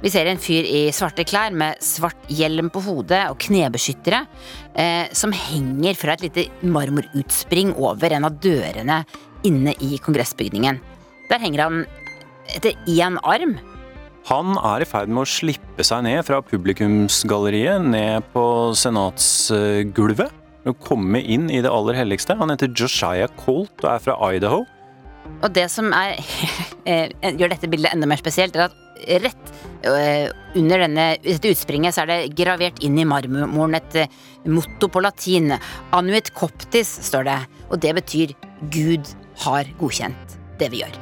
Vi ser en fyr i svarte klær med svart hjelm på hodet og knebeskyttere, eh, som henger fra et lite marmorutspring over en av dørene inne i kongressbygningen. Der henger han etter én arm. Han er i ferd med å slippe seg ned fra publikumsgalleriet, ned på senatsgulvet. Og komme inn i det aller helligste. Han heter Josiah Colt og er fra Idaho. Og det som er, [LAUGHS] eh, gjør dette bildet enda mer spesielt, er at rett eh, under denne, dette utspringet så er det gravert inn i marmoren et eh, motto på latin. Anuit coptis, står det. Og det betyr Gud har godkjent det vi gjør.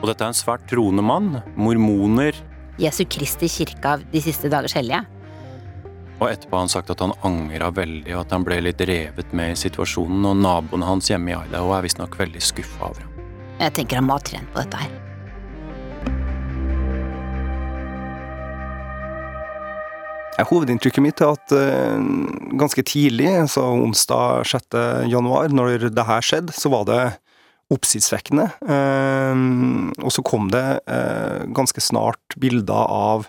Og dette er en svært troende mann. Mormoner. Jesu Kristi kirke av De siste dagers hellige. Og etterpå har han sagt at han angra veldig, og at han ble litt revet med i situasjonen. Og naboene hans hjemme i Idaho er visstnok veldig skuffa over ham. Jeg tenker han må ha trent på dette her. Hovedinntrykket mitt er at uh, ganske tidlig, altså onsdag 6. januar, når det her skjedde, så var det oppsiktsvekkende. Uh, og så kom det ganske snart bilder av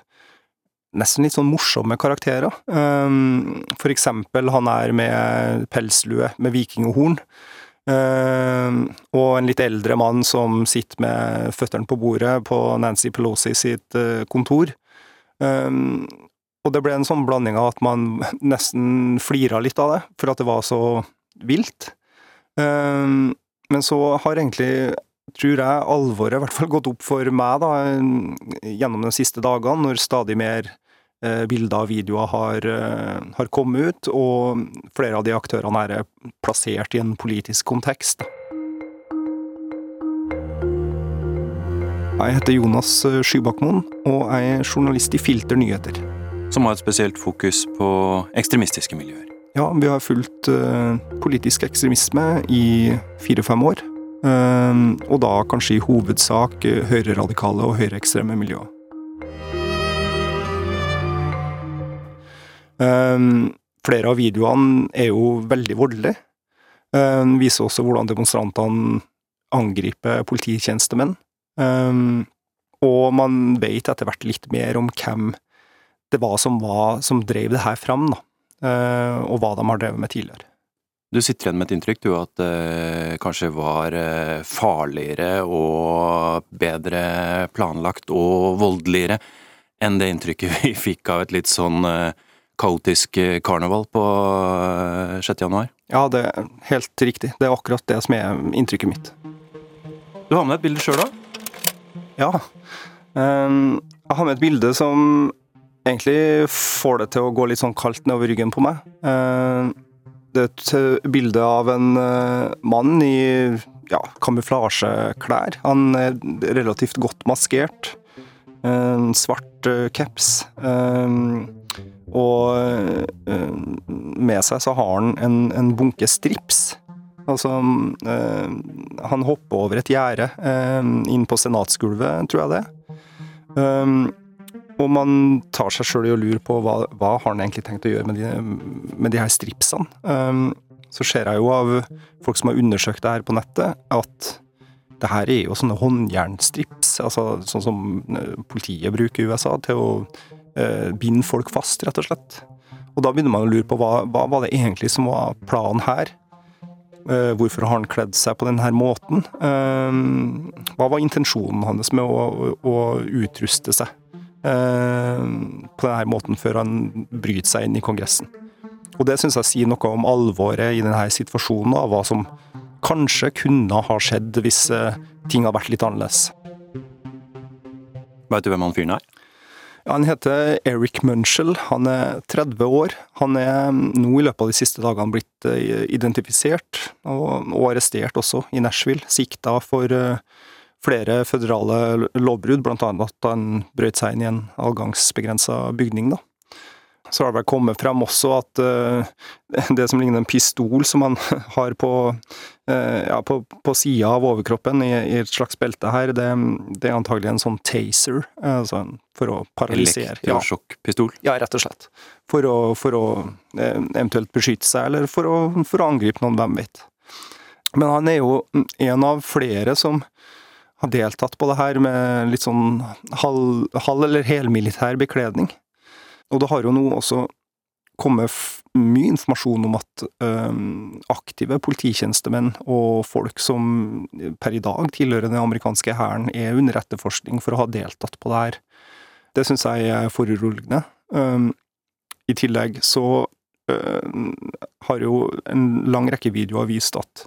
nesten litt sånn morsomme karakterer. For eksempel han er med pelslue med vikinghorn. Og en litt eldre mann som sitter med føttene på bordet på Nancy Pelosi sitt kontor. Um, og det ble en sånn blanding av at man nesten flira litt av det, for at det var så vilt. Um, men så har egentlig tror jeg alvoret i hvert fall gått opp for meg da, gjennom de siste dagene, når stadig mer eh, bilder og videoer har, eh, har, kommet ut, og flere av de aktørene er plassert i en politisk kontekst. Jeg heter Jonas Skybakmoen, og jeg er journalist i Filter nyheter. Som har et spesielt fokus på ekstremistiske miljøer. Ja, vi har fulgt uh, politisk ekstremisme i fire-fem år. Uh, og da kanskje i hovedsak uh, høyreradikale og høyreekstreme miljøer. flere av videoene er jo veldig voldelige. Uh, viser også hvordan demonstrantene angriper polititjenestemenn. og man vet etter hvert litt mer om hvem det var som, var, som drev det her fram, da. Eh, og hva de har drevet med tidligere. Du sitter igjen med et inntrykk, du, at det kanskje var eh, farligere og bedre planlagt og voldeligere enn det inntrykket [LAUGHS] vi fikk av et litt sånn eh, kaotisk karneval på 6. januar? Ja, det er helt riktig. Det er akkurat det som er inntrykket mitt. Du har med et bilde sjøl, da? Ja. Jeg har med et bilde som egentlig får det til å gå litt sånn kaldt nedover ryggen på meg. Eh, det er et eh, bilde av en eh, mann i ja, kamuflasjeklær. Han er relativt godt maskert. En svart caps. Og med seg så har han en, en bunke strips. Altså, han hopper over et gjerde inn på senatsgulvet, tror jeg det. Og man tar seg sjøl i å lure på hva, hva har han egentlig tenkt å gjøre med de, med de her stripsene. Um, så ser jeg jo av folk som har undersøkt det her på nettet, at det her er jo sånne håndjernstrips, altså sånn som eh, politiet bruker i USA til å uh, binde folk fast, rett og slett. Og da begynner man å lure på hva, hva var det egentlig som var planen her? Uh, hvorfor har han kledd seg på denne måten? Uh, hva var intensjonen hans med å, å, å utruste seg? Eh, på denne måten før han bryter seg inn i Kongressen. Og det syns jeg sier noe om alvoret i denne situasjonen, og hva som kanskje kunne ha skjedd hvis eh, ting hadde vært litt annerledes. Vet du hvem han fyren er? Han heter Eric Munchell. Han er 30 år. Han er nå i løpet av de siste dagene blitt eh, identifisert og, og arrestert også, i Nashville. Sikta for flere føderale lovbrudd, bl.a. at han brøt seg inn i en avgangsbegrensa bygning. da. Så har det vel kommet frem også at uh, det som ligner en pistol som han [LAUGHS] har på, uh, ja, på, på sida av overkroppen i, i, et slags belte her, det, det er antagelig en sånn taser, uh, altså for å paralysere. Elektrosjokkpistol? Ja. ja, rett og slett. For å, for å eventuelt beskytte seg, eller for å, for å angripe noen, hvem vet. Men han er jo en av flere som har deltatt på det her med litt sånn halv, halv eller helmilitær bekledning. Og det har jo nå også kommet mye informasjon om at øhm, aktive polititjenestemenn og folk som per i dag tilhører den amerikanske hæren, er under etterforskning for å ha deltatt på det her. Det syns jeg er foruroligende. Um, I tillegg så har jo en lang rekke videoer vist at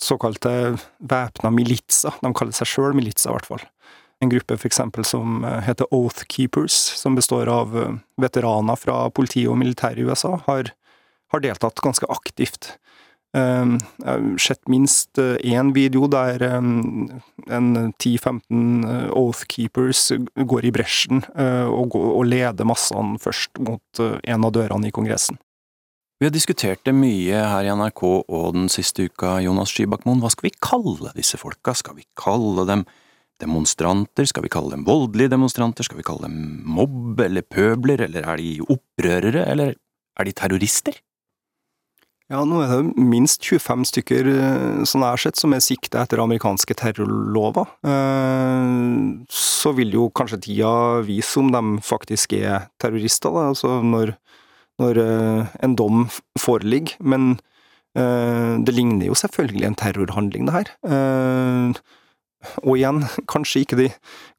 såkalte væpna militser. De kaller seg sjøl militser, i hvert fall. En gruppe for eksempel som eh, heter Oath Keepers, som består av eh, veteraner fra politi og militæret i USA, har, har deltatt ganske aktivt. Um, jeg har sett minst én video der en 10-15 Oath Keepers går i bresjen og, leder massene først mot en av dørene i Kongressen. Vi har diskutert det mye her i NRK og den siste uka, Jonas Skybakmoen. Hva skal vi kalle disse folka? Skal vi kalle dem demonstranter? Skal vi kalle dem voldelige demonstranter? Skal vi kalle dem mobb eller pøbler, eller er de opprørere, eller er de terrorister? Ja, nå er det minst 25 stykker eh, sånn jeg sett, som er sikta etter amerikanske terrorlover. Eh, så vil jo kanskje tida vise om de faktisk er terrorister, da. Altså når når eh, en dom foreligger, men eh, det ligner jo selvfølgelig en terrorhandling, det her. Eh, og igjen, [LAUGHS] kanskje ikke de,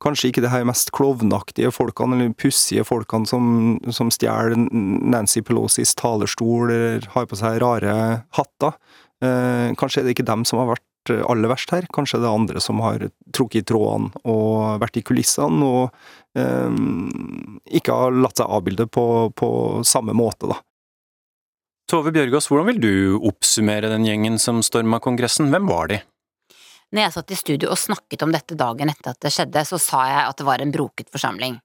kanskje ikke de her mest klovnaktige folkene, eller pussige folkene som, som stjeler Nancy Pelosis talerstol, eller har på seg rare hatter. kanskje er det ikke dem som har vært vært aller verst her. Kanskje det er andre som har trukket i trådene og vært i kulissene, og eh, ikke har latt seg avbilde på, på samme måte, da. Tove Bjørgaas, hvordan vil du oppsummere den gjengen som storma Kongressen? Hvem var de? Når jeg satt i studio og snakket om dette dagen etter at det skjedde, så sa jeg at det var en broket forsamling.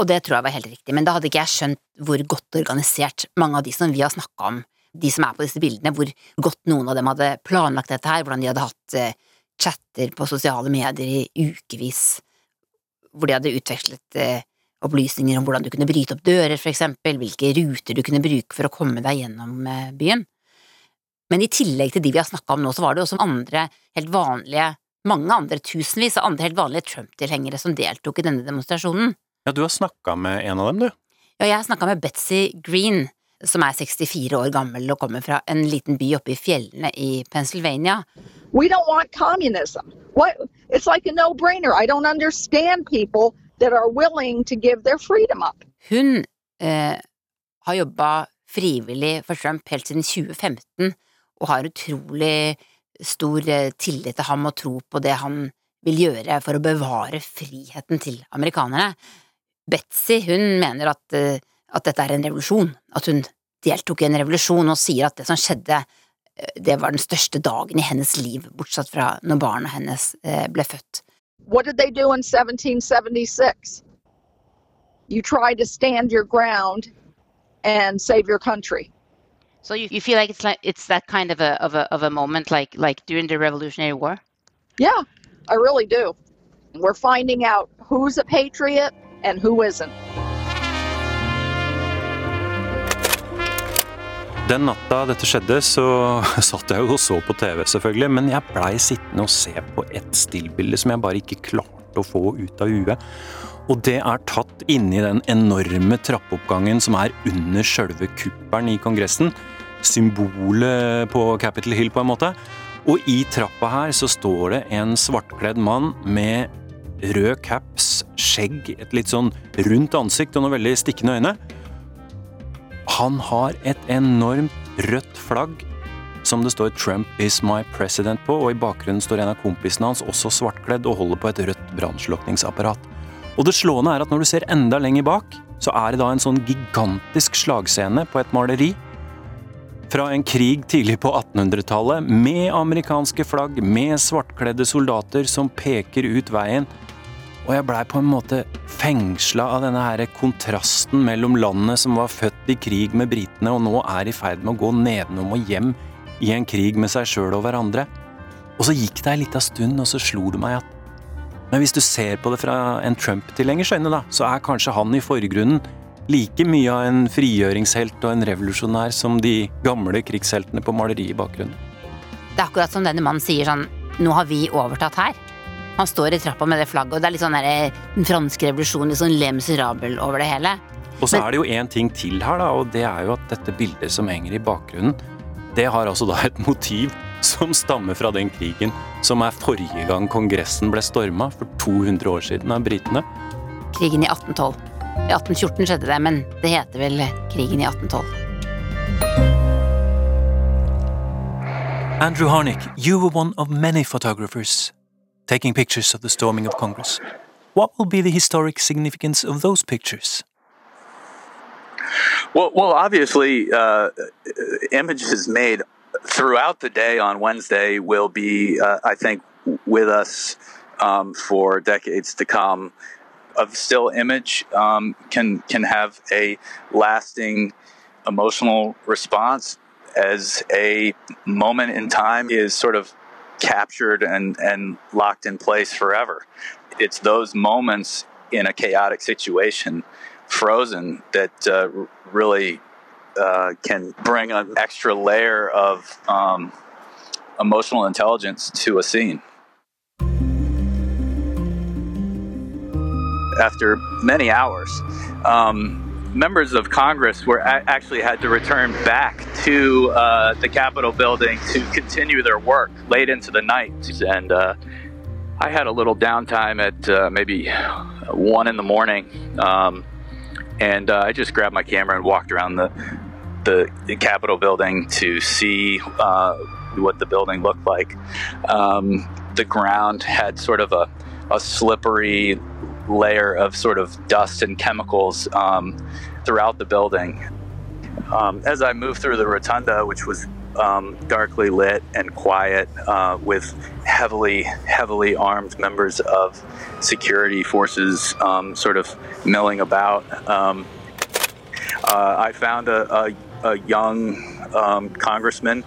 Og det tror jeg var helt riktig, men da hadde ikke jeg skjønt hvor godt organisert mange av de som vi har snakka om, de som er på disse bildene, hvor godt noen av dem hadde planlagt dette her, hvordan de hadde hatt uh, chatter på sosiale medier i ukevis, hvor de hadde utvekslet uh, opplysninger om hvordan du kunne bryte opp dører, for eksempel, hvilke ruter du kunne bruke for å komme deg gjennom uh, byen. Men i tillegg til de vi har snakka om nå, så var det også andre helt vanlige, mange andre tusenvis av andre helt vanlige Trump-tilhengere som deltok i denne demonstrasjonen. Ja, du har snakka med en av dem, du. Ja, jeg har snakka med Betzy Green, som er 64 år gammel og kommer fra en liten by oppe i fjellene i Pennsylvania. We don't want communism. What? It's like a no-brainer. I don't understand people that are willing to give their freedom up. Hun eh, har jobba frivillig for Trump helt siden 2015 og har utrolig stor eh, tillit til ham og tro på det han vil gjøre for å bevare friheten til amerikanerne. Betzy hun mener at, eh, at dette er en revolusjon, at hun deltok i en revolusjon og sier at det som skjedde, eh, det var den største dagen i hennes liv, bortsett fra når barna hennes eh, ble født. What did they do in 1776? You tried to stand your ground and save your country. So you, you feel like it's like it's that kind of a of a of a moment like like during the Revolutionary War? Yeah, I really do. We're finding out who's a patriot and who isn't. Den natta dette skjedde, så [LAUGHS] satt jeg og så på TV, selvfølgelig, men jeg blei sittende og se på et stillbilde som jeg bare ikke klarte å få ut av huet. Og det er tatt inni den enorme trappeoppgangen som er under sjølve kuppelen i Kongressen. Symbolet på Capitol Hill, på en måte. Og i trappa her så står det en svartkledd mann med rød caps, skjegg, et litt sånn rundt ansikt og noen veldig stikkende øyne. Han har et enormt rødt flagg som det står 'Trump is my president' på, og i bakgrunnen står en av kompisene hans, også svartkledd, og holder på et rødt brannslukningsapparat. Og det slående er at når du ser enda lenger bak, så er det da en sånn gigantisk slagscene på et maleri fra en krig tidlig på 1800-tallet, med amerikanske flagg, med svartkledde soldater som peker ut veien og jeg blei på en måte fengsla av denne her kontrasten mellom landet som var født i krig med britene, og nå er i ferd med å gå nedenom og hjem i en krig med seg sjøl og hverandre. Og så gikk det ei lita stund, og så slo det meg at men hvis du ser på det fra en Trump-tilhengers øyne, da, så er kanskje han i forgrunnen like mye av en frigjøringshelt og en revolusjonær som de gamle krigsheltene på maleriet i bakgrunnen. Det er akkurat som denne mannen sier sånn Nå har vi overtatt her. Han står i trappa med det flagget, og det er litt sånn der, eh, den franske revolusjonen, litt sånn Le Miserable over det hele. Og så er det jo én ting til her, da, og det er jo at dette bildet som henger i bakgrunnen, det har altså da et motiv som stammer fra den krigen som er forrige gang Kongressen ble storma, for 200 år siden av britene. Krigen i 1812. I 1814 skjedde det, men det heter vel krigen i 1812. Andrew Harnick, you were one of many photographers taking pictures of the storming of Congress. What will be the historic significance of those pictures? Well, well, obviously, uh, images made throughout the day on Wednesday will be, uh, I think, with us um, for decades to come. A still image um, can can have a lasting emotional response as a moment in time is sort of captured and, and locked in place forever. It's those moments in a chaotic situation, frozen, that uh, really uh, can bring an extra layer of um, emotional intelligence to a scene. After many hours, um, members of Congress were actually had to return back to uh, the Capitol building to continue their work late into the night. And uh, I had a little downtime at uh, maybe one in the morning, um, and uh, I just grabbed my camera and walked around the the Capitol building to see uh, what the building looked like. Um, the ground had sort of a, a slippery layer of sort of dust and chemicals um, throughout the building. Um, as I moved through the rotunda, which was um, darkly lit and quiet, uh, with heavily, heavily armed members of security forces um, sort of milling about, um, uh, I found a, a, a young um, congressman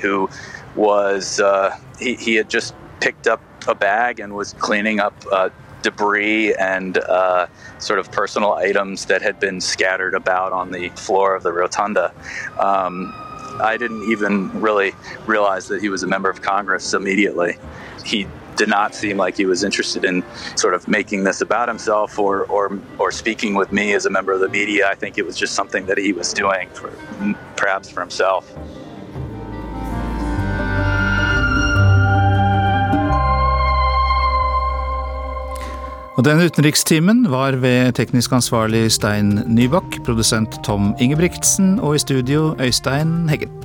who was uh, he, he had just picked up a bag and was cleaning up uh, debris and uh, sort of personal items that had been scattered about on the floor of the rotunda. Um, I didn't even really realize that he was a member of Congress immediately. He did not seem like he was interested in sort of making this about himself or, or, or speaking with me as a member of the media. I think it was just something that he was doing for perhaps for himself. Og den utenrikstimen var ved teknisk ansvarlig Stein Nybakk, produsent Tom Ingebrigtsen og i studio Øystein Heggen.